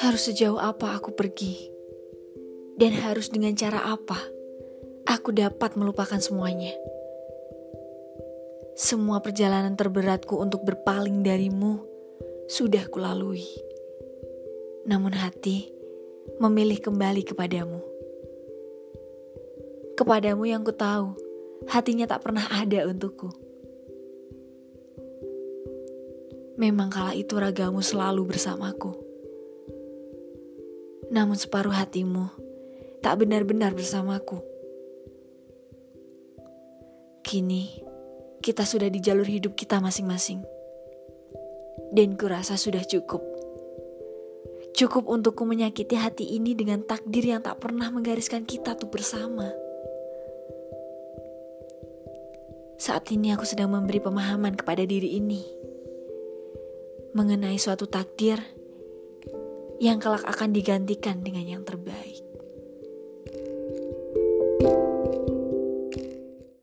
Harus sejauh apa aku pergi? Dan harus dengan cara apa aku dapat melupakan semuanya? Semua perjalanan terberatku untuk berpaling darimu sudah kulalui. Namun hati memilih kembali kepadamu. Kepadamu yang ku tahu, hatinya tak pernah ada untukku. Memang kala itu ragamu selalu bersamaku. Namun separuh hatimu tak benar-benar bersamaku. Kini kita sudah di jalur hidup kita masing-masing. Dan kurasa sudah cukup. Cukup untukku menyakiti hati ini dengan takdir yang tak pernah menggariskan kita tuh bersama. Saat ini aku sedang memberi pemahaman kepada diri ini mengenai suatu takdir yang kelak akan digantikan dengan yang terbaik.